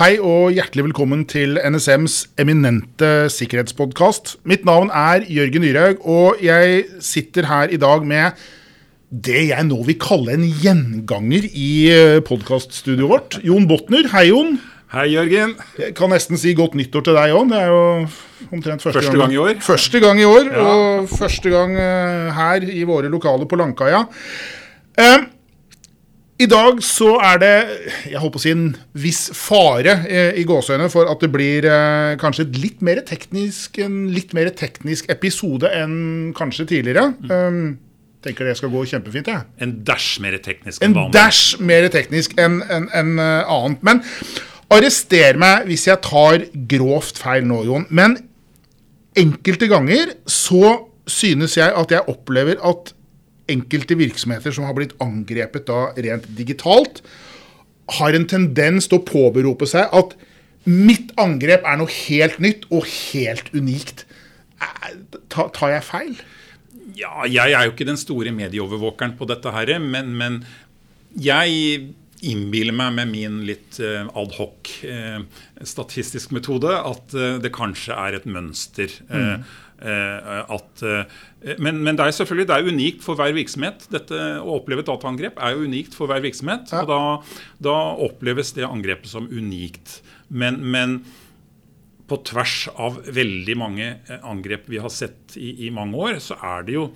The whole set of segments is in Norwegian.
Hei og hjertelig velkommen til NSMs eminente sikkerhetspodkast. Mitt navn er Jørgen Dyrhaug, og jeg sitter her i dag med det jeg nå vil kalle en gjenganger i podkaststudioet vårt. Jon Botner. Hei, Jon. Hei, Jørgen. Jeg kan nesten si godt nyttår til deg òg. Det er jo omtrent første, første gang, gang, i år. Første gang i år, ja. og første gang uh, her i våre lokaler på Langkaia. Uh, i dag så er det jeg håper å si en viss fare eh, i gåseøynene for at det blir eh, kanskje litt mer teknisk, en litt mer teknisk episode enn kanskje tidligere. Mm. Um, tenker det skal gå kjempefint. Jeg. En dash mer teknisk enn vanlig. En dash mer teknisk enn en, en, uh, annet. Men arrester meg hvis jeg tar grovt feil nå, Jon. Men enkelte ganger så synes jeg at jeg opplever at enkelte virksomheter som har blitt angrepet da rent digitalt, har en tendens til å påberope seg at mitt angrep er noe helt nytt og helt unikt. Tar jeg feil? Ja, jeg er jo ikke den store medieovervåkeren på dette her, men, men jeg innbiller meg med min litt uh, adhoc uh, statistisk metode at uh, det kanskje er et mønster. Mm. At, men, men, det er selvfølgelig det er unikt for hver virksomhet. Dette Å oppleve et dataangrep er jo unikt for hver virksomhet. Ja. og da, da, oppleves det angrepet som unikt. Men, men, på tvers av veldig mange angrep vi har sett i, i mange år, så er det jo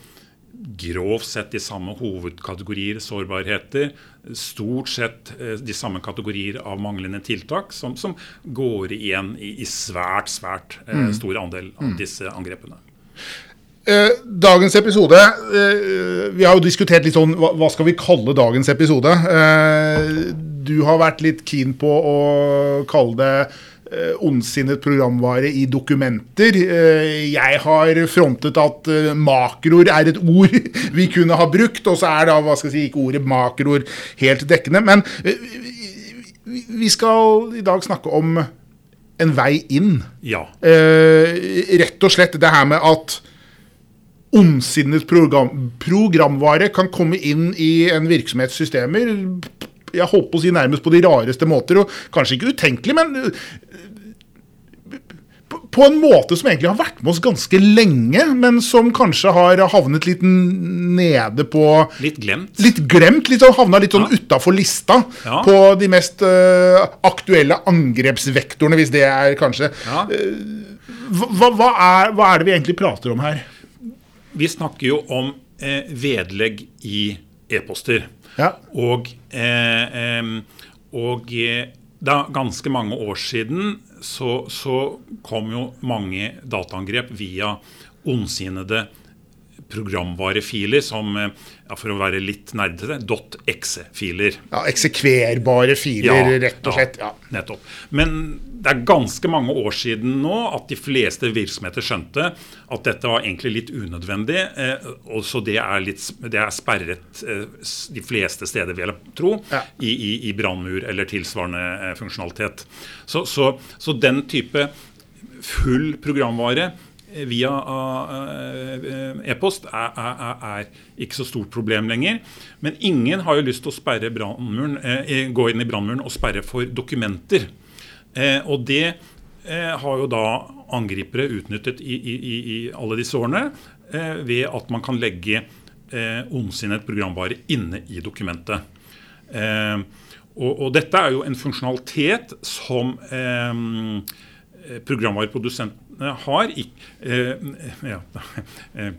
grovt sett de samme hovedkategorier sårbarheter. Stort sett eh, de samme kategorier av manglende tiltak som, som går igjen i, i svært, svært eh, mm. stor andel av mm. disse angrepene. Eh, dagens episode Vi har jo diskutert litt sånn hva, skal vi kalle dagens episode? du har vært litt keen på å kalle det ondsinnet programvare i dokumenter. Eh, jeg har frontet at eh, makroer er et ord vi kunne ha brukt, og så er da hva skal jeg si, ikke ordet makroer helt dekkende. Men vi skal i dag snakke om en vei inn. Ja. Rett og slett det her med at ondsinnet program, programvare kan komme inn i en virksomhets systemer jeg holdt på å si nærmest på de rareste måter, og kanskje ikke utenkelig, men på en måte som egentlig har vært med oss ganske lenge, men som kanskje har havnet litt nede på Litt glemt? Litt glemt, litt sånn, Havna litt sånn ja. utafor lista ja. på de mest uh, aktuelle angrepsvektorene, hvis det er kanskje ja. uh, hva, hva, er, hva, er, det vi egentlig prater om her? Vi snakker jo om eh, vedlegg i e-poster. Og, eh, og det er ganske mange år siden så, så kom jo mange dataangrep via ondsinnede programvarefiler som, eh, ja, for å være litt nerdete, .exe-filer. Ja, Eksekverbare filer, ja, rett og slett. Ja, nettopp. Men det er ganske mange år siden nå at de fleste virksomheter skjønte at dette var egentlig litt unødvendig. Eh, og så det er, litt, det er sperret eh, de fleste steder, vil jeg tro, ja. i, i, i brannmur eller tilsvarende eh, funksjonalitet. Så, så, så den type full programvare via e-post er, er, er, ikke så stort problem lenger. Men ingen har jo lyst til å gå inn i brannmuren og sperre for dokumenter. Og det har jo da angripere utnyttet i, i, i alle disse årene ved at man kan legge ondsinnet programvare inne i dokumentet. Og, og, dette er jo en funksjonalitet som eh, programvareprodusenten har eh, ja, eh,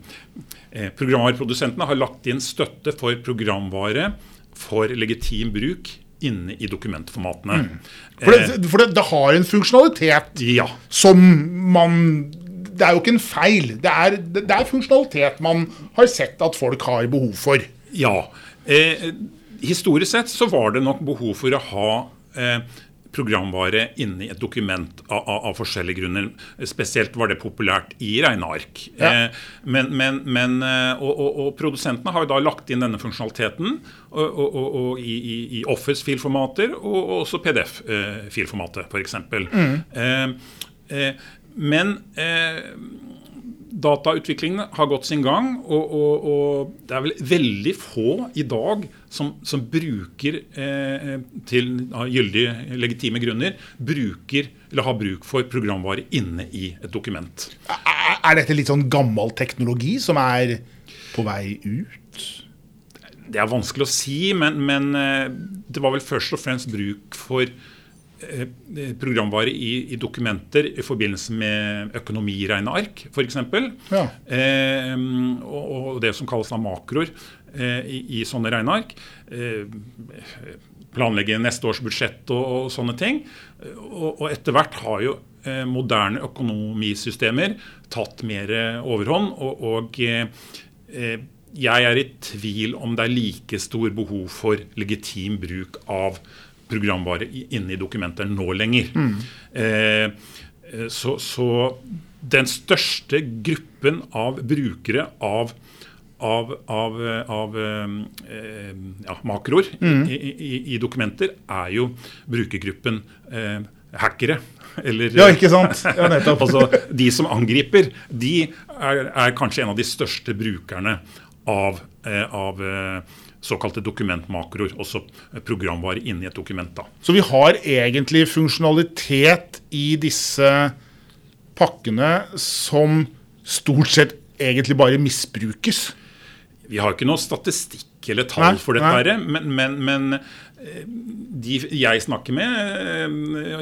eh, Programvareprodusentene har lagt inn støtte for programvare for legitim bruk inne i dokumentformatene. Mm. For, det, for det, det, har en funksjonalitet ja. som man Det er jo ikke en feil. Det er, det er, funksjonalitet man har sett at folk har behov for. Ja. Eh, historisk sett så var det nok behov for å ha eh, programvare inni et dokument av, av, av, forskjellige grunner. Spesielt var det populært i regneark. Ja. Eh, men, men, men eh, og, og, og, produsentene har jo da lagt inn denne funksjonaliteten og, og i, i, i Office-filformater og også PDF-filformatet, f.eks. Mm. Eh, eh, men eh, datautviklingen har gått sin gang, og, og, og, det er vel veldig få i dag som, som bruker eh, til av gyldige, legitime grunner bruker eller har bruk for programvare inne i et dokument. Er, er dette litt sånn gammel teknologi som er på vei ut? Det er vanskelig å si, men, men eh, det var vel først og fremst bruk for programvare i, i, dokumenter i forbindelse med økonomiregneark, f.eks. Ja. Eh, og, og, det som kalles da makroer eh, i, i, sånne regneark. Eh, planlegge neste års budsjett og, og sånne ting. Og, og, etter hvert har jo eh, moderne økonomisystemer tatt mer overhånd. og eh, jeg er i tvil om det er like stor behov for legitim bruk av programvare inne i dokumenter nå lenger. Mm. Eh, eh, så, så, den største gruppen av brukere av av, av, av eh, ja, makroer mm. i, i, i, dokumenter er jo brukergruppen eh, hackere. Eller, ja, ikke sant? Ja, altså, de som angriper, de er, er, kanskje en av de største brukerne av, eh, av eh, såkalte dokumentmakroer, også programvare inni et dokument. da. Så vi har egentlig funksjonalitet i disse pakkene som stort sett egentlig bare misbrukes? Vi har ikke noe statistikk eller tall nei, for dette, men, men, men de jeg snakker med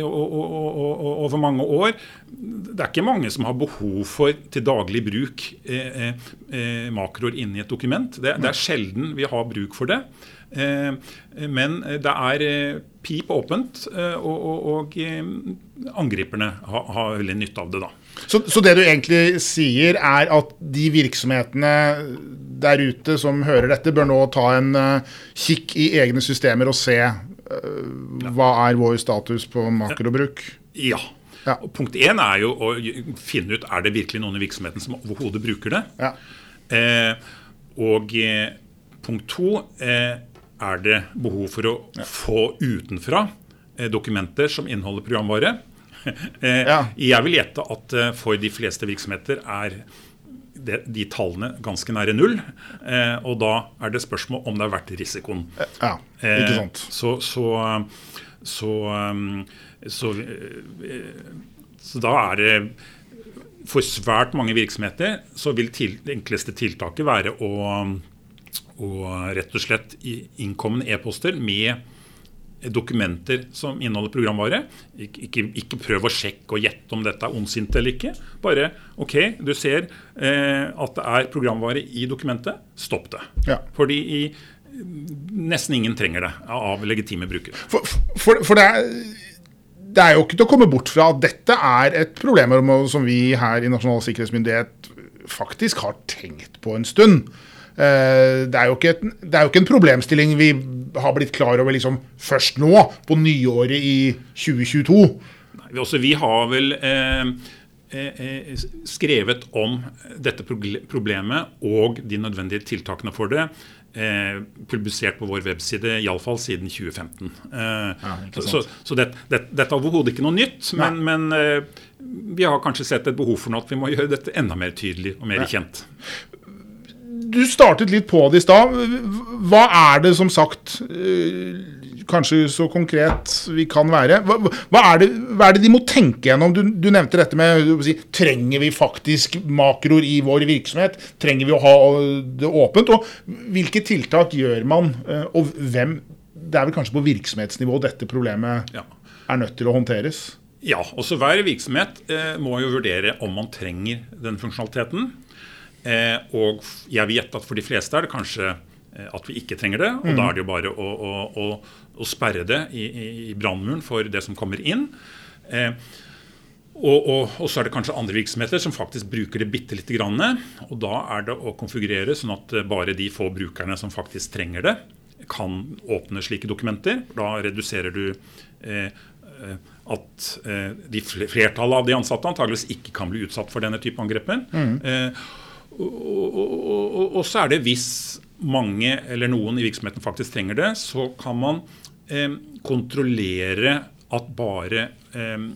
over mange år, det er ikke mange som har behov for til daglig bruk eh, eh, makroer inni et dokument. Det, det, er sjelden vi har bruk for det. Eh, men det er eh, pip åpent, eh, og, og, og eh, angriperne har, har, veldig nytte av det. da. Så, så, det du egentlig sier, er at de virksomhetene der ute som hører dette, bør nå ta en uh, kikk i egne systemer og se hva er vår status på makrobruk? Ja. ja. Punkt én er jo å finne ut er det virkelig noen i virksomheten som overhodet bruker det. Ja. Eh, og eh, punkt to eh, er det behov for å ja. få utenfra eh, dokumenter som inneholder programvare. Jeg vil gjette at for de fleste virksomheter er de, de tallene ganske nære null. Eh, og da er det spørsmål om det er verdt risikoen. Ja, ikke sant. Eh, så, så, så, så, eh, så, da er det For svært mange virksomheter så vil til, det enkleste tiltaket være å, å rett og slett innkommende e-poster med dokumenter som inneholder programvare. Ikke, ikke, ikke, prøv å sjekke og gjette om dette er ondsint eller ikke. Bare OK, du ser eh, at det er programvare i dokumentet. Stopp det. Ja. Fordi i, nesten ingen trenger det av legitime brukere. For, for, for det, er, det, er, jo ikke til å komme bort fra at dette er et problem som vi her i Nasjonal sikkerhetsmyndighet faktisk har tenkt på en stund. Eh, det er, et, det er, jo ikke en problemstilling vi har blitt klar over liksom først nå, på nyåret i 2022. Nei, også, vi har vel eh, eh, eh, skrevet om dette problemet og de nødvendige tiltakene for det. Eh, publisert på vår webside, iallfall siden 2015. Eh, ja, så, så det, det, dette er overhodet ikke noe nytt, men, men vi har kanskje sett et behov for noe at vi må gjøre dette enda mer tydelig og mer Nei. kjent du startet litt på det i stad. Hva er det som sagt eh, Kanskje så konkret vi kan være. Hva, hva, er, det, hva er, det, de må tenke gjennom? Du, du nevnte dette med si, Trenger vi faktisk makroer i vår virksomhet? Trenger vi å ha det åpent? Og hvilke tiltak gjør man? Eh, og hvem Det er vel kanskje på virksomhetsnivå dette problemet ja. er nødt til å håndteres? Ja, også hver virksomhet eh, må jo vurdere om man trenger den funksjonaliteten. Eh, og jeg gjette at for de fleste er det kanskje eh, at vi ikke trenger det. Og mm. da er det jo bare å, å, å, å sperre det i, i, brannmuren for det som kommer inn. Eh, og, og, og, så er det kanskje andre virksomheter som faktisk bruker det bitte lite grann. Og da er det å konfigurere sånn at bare de få brukerne som faktisk trenger det, kan åpne slike dokumenter. Da reduserer du eh, at eh, de flertallet av de ansatte antageligvis ikke kan bli utsatt for denne type angrepen. Mm. Eh, og, så er det hvis mange eller noen i virksomheten faktisk trenger det, så kan man eh, kontrollere at bare eh,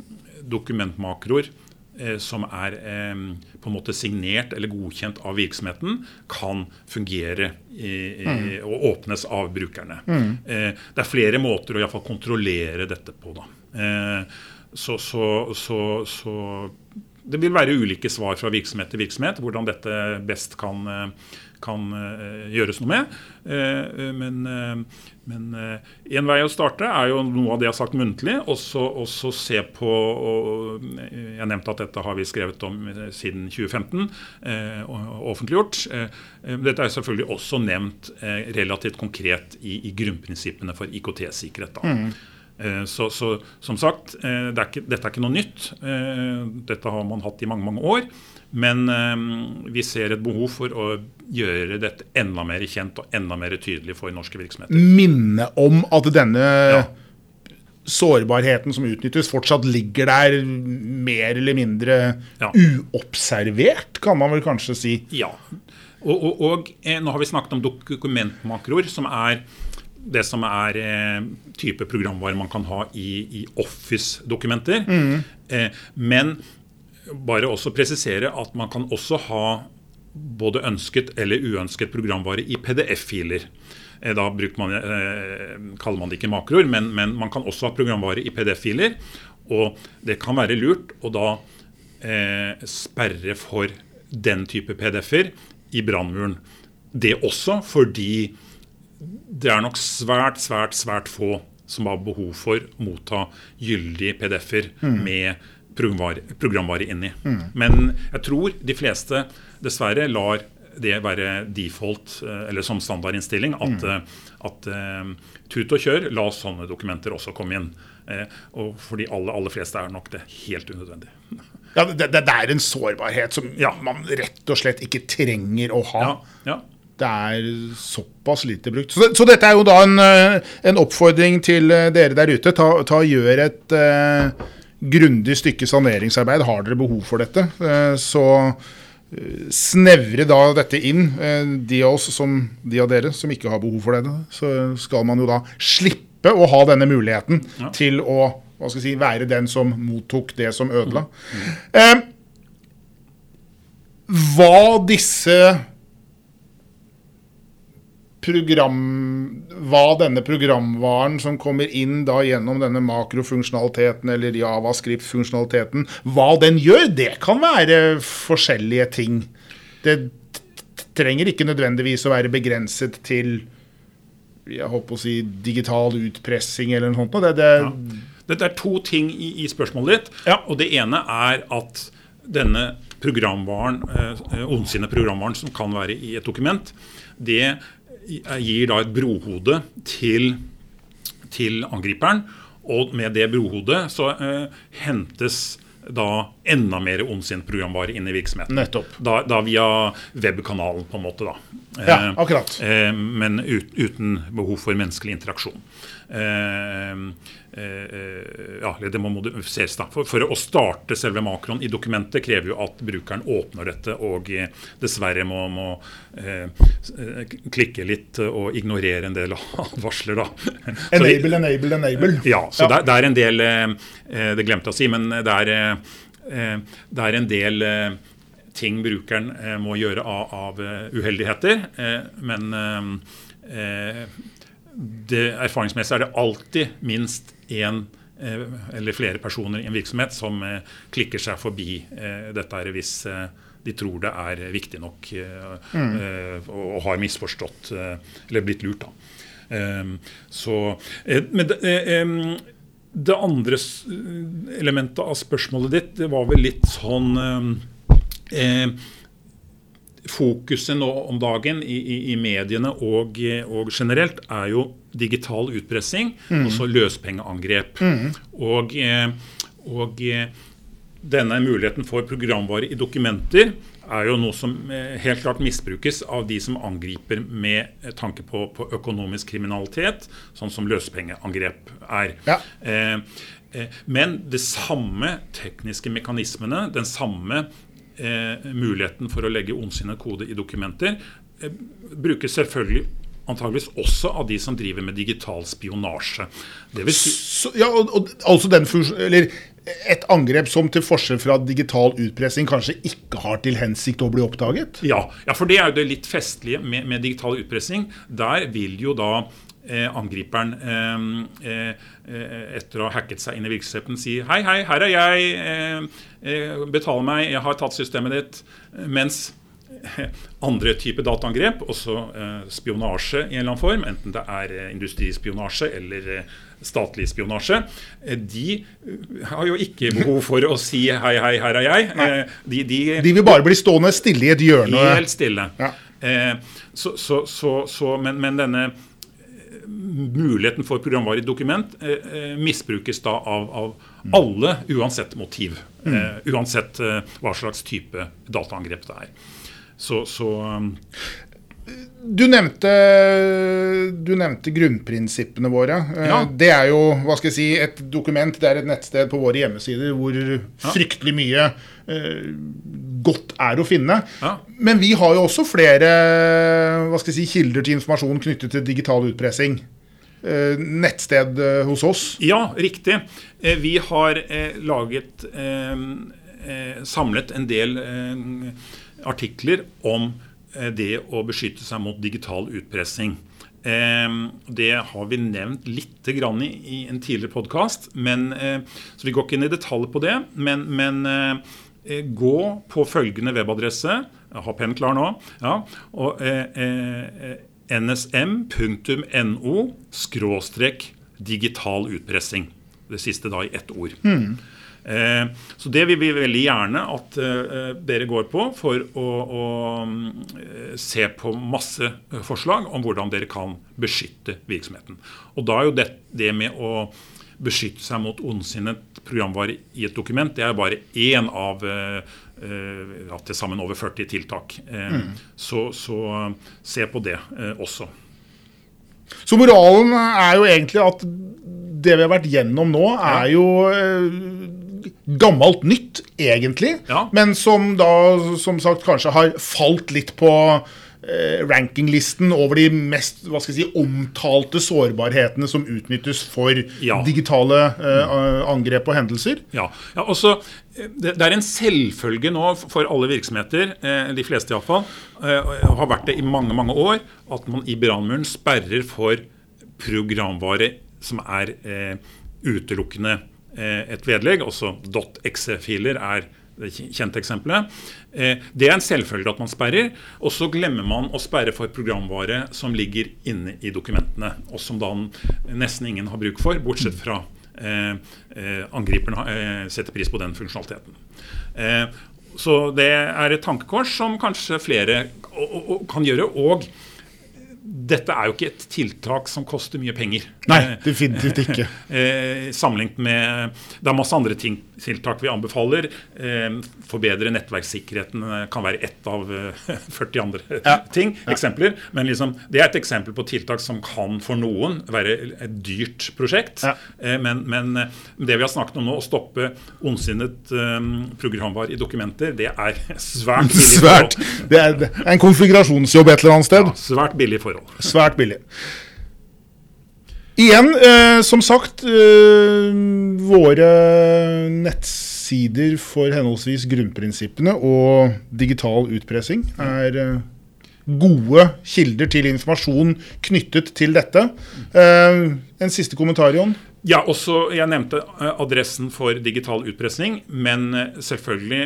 dokumentmakroer eh, som er eh, på en måte signert eller godkjent av virksomheten, kan fungere i, og åpnes av brukerne. Eh, det er flere måter å i fall kontrollere dette på. da. Eh, så, så, så, så det vil være ulike svar fra virksomhet til virksomhet hvordan dette best kan, eh, kan uh, gjøres noe med. Uh, men, uh, men en vei å starte er jo noe av det jeg har sagt muntlig. Og så se på og, Jeg nevnte at dette har vi skrevet om siden 2015. og offentliggjort. dette er selvfølgelig også nevnt relativt konkret i, i grunnprinsippene for IKT-sikkerhet. Mm. Så, så, som sagt, det er ikke, dette er ikke noe nytt. Dette har man hatt i mange mange år. Men vi ser et behov for å gjøre dette enda mer kjent og enda mer tydelig for norske virksomheter. Minne om at denne ja. sårbarheten som utnyttes, fortsatt ligger der mer eller mindre ja. uobservert, kan man vel kanskje si. Ja. Og, og, og eh, nå har vi snakket om dokumentmakroer, som er det som er eh, type programvare man kan ha i, i Office-dokumenter. Mm. Eh, men bare også presisere at man kan også ha både ønsket eller uønsket programvare i PDF-filer. Eh, da man, kaller man det ikke makroer, men, men, man kan også ha programvare i PDF-filer. Og det kan være lurt å da eh, sperre for den type PDF-er i brannmuren. Det også fordi det er nok svært, svært, svært få som har behov for å motta gyldige PDF-er mm. med programvare, programvare inni. Mm. Men jeg tror de fleste dessverre lar det være default, eh, eller som standardinnstilling, at, mm. Eh, at uh, tut og kjør, la sånne dokumenter også komme inn. Og for de aller, aller fleste er nok det helt unødvendig. Ja, det, det, er en sårbarhet som ja. man rett og slett ikke trenger å ha. Ja, ja. Det er såpass lite brukt. Så, så, dette er jo da en, en oppfordring til dere der ute. Ta, ta Gjør et eh, grundig stykke saneringsarbeid. Har dere behov for dette, eh, så eh, snevre da dette inn. Eh, de av oss som, de av dere som ikke har behov for det, så skal man jo da slippe å ha denne muligheten ja. til å hva skal jeg si, være den som mottok det som ødela. Mm. Eh, hva disse program, hva denne programvaren som kommer inn da gjennom denne makrofunksjonaliteten eller javascript-funksjonaliteten, hva den gjør, det kan være forskjellige ting. Det trenger ikke nødvendigvis å være begrenset til jeg håper å si digital utpressing eller noe sånt. Det, det ja. Dette er to ting i, i spørsmålet ditt. Ja. og Det ene er at denne programvaren, eh, ondsinne programvaren som kan være i et dokument, det gir da et brohode til, til angriperen. Og med det brohodet så eh, hentes da enda mer ondsinnet programvare inn i virksomheten. Nettopp. Da, da via webkanalen, på en måte. da. Ja, eh, akkurat. Eh, men ut, uten behov for menneskelig interaksjon. Eh, Eh, ja, det må modifiseres. da. For, for, å starte selve makroen i dokumentet krever jo at brukeren åpner dette og eh, dessverre må, må eh, klikke litt og ignorere en del advarsler. da. Enable, enable, enable. Ja, så ja. Det, det, er en del eh, Det glemte jeg å si, men det er, det er en del ting brukeren må gjøre av, av uheldigheter. men det, erfaringsmessig er det alltid minst én eh, eller flere personer i en virksomhet som eh, klikker seg forbi eh, dette her hvis de tror det er viktig nok mm. og har misforstått eller blitt lurt. da. Så, men det, andre elementet av spørsmålet ditt det var vel litt sånn fokuset nå om dagen i, i, i mediene og, og, generelt er jo digital utpressing, mm. altså løspengeangrep. Mm. Og, og, denne muligheten for programvare i dokumenter er jo noe som eh, helt klart misbrukes av de som angriper med tanke på, på økonomisk kriminalitet, sånn som løspengeangrep er. Ja. Eh, eh men de samme tekniske mekanismene, den samme eh, muligheten for å legge ondsinnet kode i dokumenter, eh, brukes selvfølgelig antageligvis også av de som driver med digital spionasje. Det vil si Så, ja, og, og, altså den funksjonen, eller et angrep som til forskjell fra digital utpressing kanskje ikke har til hensikt å bli oppdaget? Ja, ja for det er jo det litt festlige med, med digital utpressing. Der vil jo da eh, angriperen eh, eh, etter å ha hacket seg inn i virksomheten si hei, hei, her er jeg, eh, eh, betal meg, jeg har tatt systemet ditt. Mens andre typer dataangrep, også eh, spionasje i en eller annen form, enten det er eh, industrispionasje eller eh, statlig spionasje, eh, de eh, har jo ikke behov for å si 'hei, hei, her er jeg'. Eh, De, de, De vil bare bli stående stille i et hjørne. Helt stille. Ja. Så, så, så, så, men, men denne muligheten for programvare i dokument misbrukes da av, av alle, uansett motiv. Eh, uansett hva slags type dataangrep det er. Så, så um, Du nevnte, du nevnte grunnprinsippene våre. Eh, Ja. Det er jo hva skal jeg si, et dokument, det er et nettsted på våre hjemmesider hvor fryktelig mye eh, godt er å finne. Ja. Men vi har jo også flere hva skal jeg si, kilder til informasjon knyttet til digital utpressing. Eh, nettsted eh, hos oss. Ja, riktig. Eh, Vi har eh, laget Samlet en del artikler om det å beskytte seg mot digital utpressing. Eh, Det har vi nevnt litt i, i en tidligere podkast, så vi går ikke inn i detalj på det. Men, men eh, eh, gå på følgende webadresse. Jeg har pennen klar nå. Ja, og eh, eh, nsm.no digital utpressing. Det siste da i ett ord. Eh, så det vil vi veldig gjerne at eh, dere går på for å, å mm, se på masse eh, forslag om hvordan dere kan beskytte virksomheten. Og da er jo det, det med å beskytte seg mot ondsinnet programvare i et dokument, det er bare én av eh, eh, ja, til sammen over 40 tiltak. Eh, Så, så eh, se på det eh, også. Så moralen er jo egentlig at det vi har vært gjennom nå, er jo eh, gammelt nytt, egentlig. Ja. Men som da, som sagt, kanskje har falt litt på eh, rankinglisten over de mest hva skal jeg si, omtalte sårbarhetene som utnyttes for Ja. digitale eh, angrep og hendelser. Ja, ja også, eh, det, det er en selvfølge nå for alle virksomheter, eh, de fleste iallfall, eh, har vært det i mange mange år, at man i brannmuren sperrer for programvare som er eh, utelukkende et vedlegg. Også .exe-filer er det kjente eksempelet. Eh, det er en selvfølge at man sperrer. Og så glemmer man å sperre for programvare som ligger inne i dokumentene, og som da nesten ingen har bruk for, bortsett fra eh, eh, angriperen eh, setter pris på den funksjonaliteten. Eh, så det er et tankekors som kanskje flere kan gjøre. Og dette er jo ikke et tiltak som koster mye penger. Nei, definitivt ikke. Eh, sammenlignet med Det er masse andre ting, tiltak vi anbefaler. Eh, forbedre nettverkssikkerheten eh, kan være ett av eh, 40 andre Ja. ting. Eksempler. Men liksom, det er et eksempel på tiltak som kan for noen være et dyrt prosjekt. Ja. Men, men det vi har snakket om nå, å stoppe ondsinnet programvar programvare i dokumenter, det er svært billig. Svært. det er en konfigurasjonsjobb et eller annet sted. Ja, svært billig forhold. Svært billig. Igjen, eh, som sagt, eh, våre nettsider for henholdsvis grunnprinsippene og digital utpressing er eh, gode kilder til informasjon knyttet til dette. Eh, en siste kommentar, Jon? Ja, også, Jeg nevnte eh, adressen for digital utpressing, men eh, selvfølgelig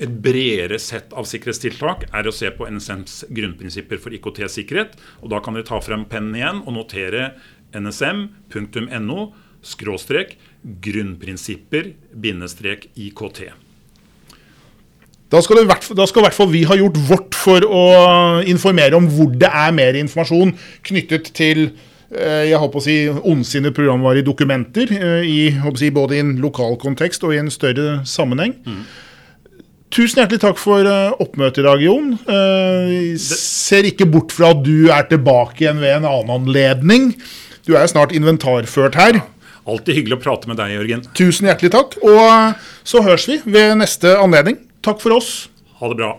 et bredere sett av sikkerhetstiltak er å se på NSMs grunnprinsipper for IKT-sikkerhet. og Da kan dere ta frem pennen igjen og notere nsm.no skråstrek grunnprinsipper bindestrek IKT. Da skal, det, da skal i hvert fall vi ha gjort vårt for å informere om hvor det er mer informasjon knyttet til eh, jeg håper å si, ondsinnede programvare i dokumenter, eh, i, håper å si, både i en lokal kontekst og i en større sammenheng. Tusen hjertelig takk for eh, oppmøtet i dag, Jon. Eh, jeg ser ikke bort fra at du er tilbake igjen ved en annen anledning. Du er jo snart inventarført her. Alltid hyggelig å prate med deg, Jørgen. Tusen hjertelig takk. Og så høres vi ved neste anledning. Takk for oss. Ha det bra.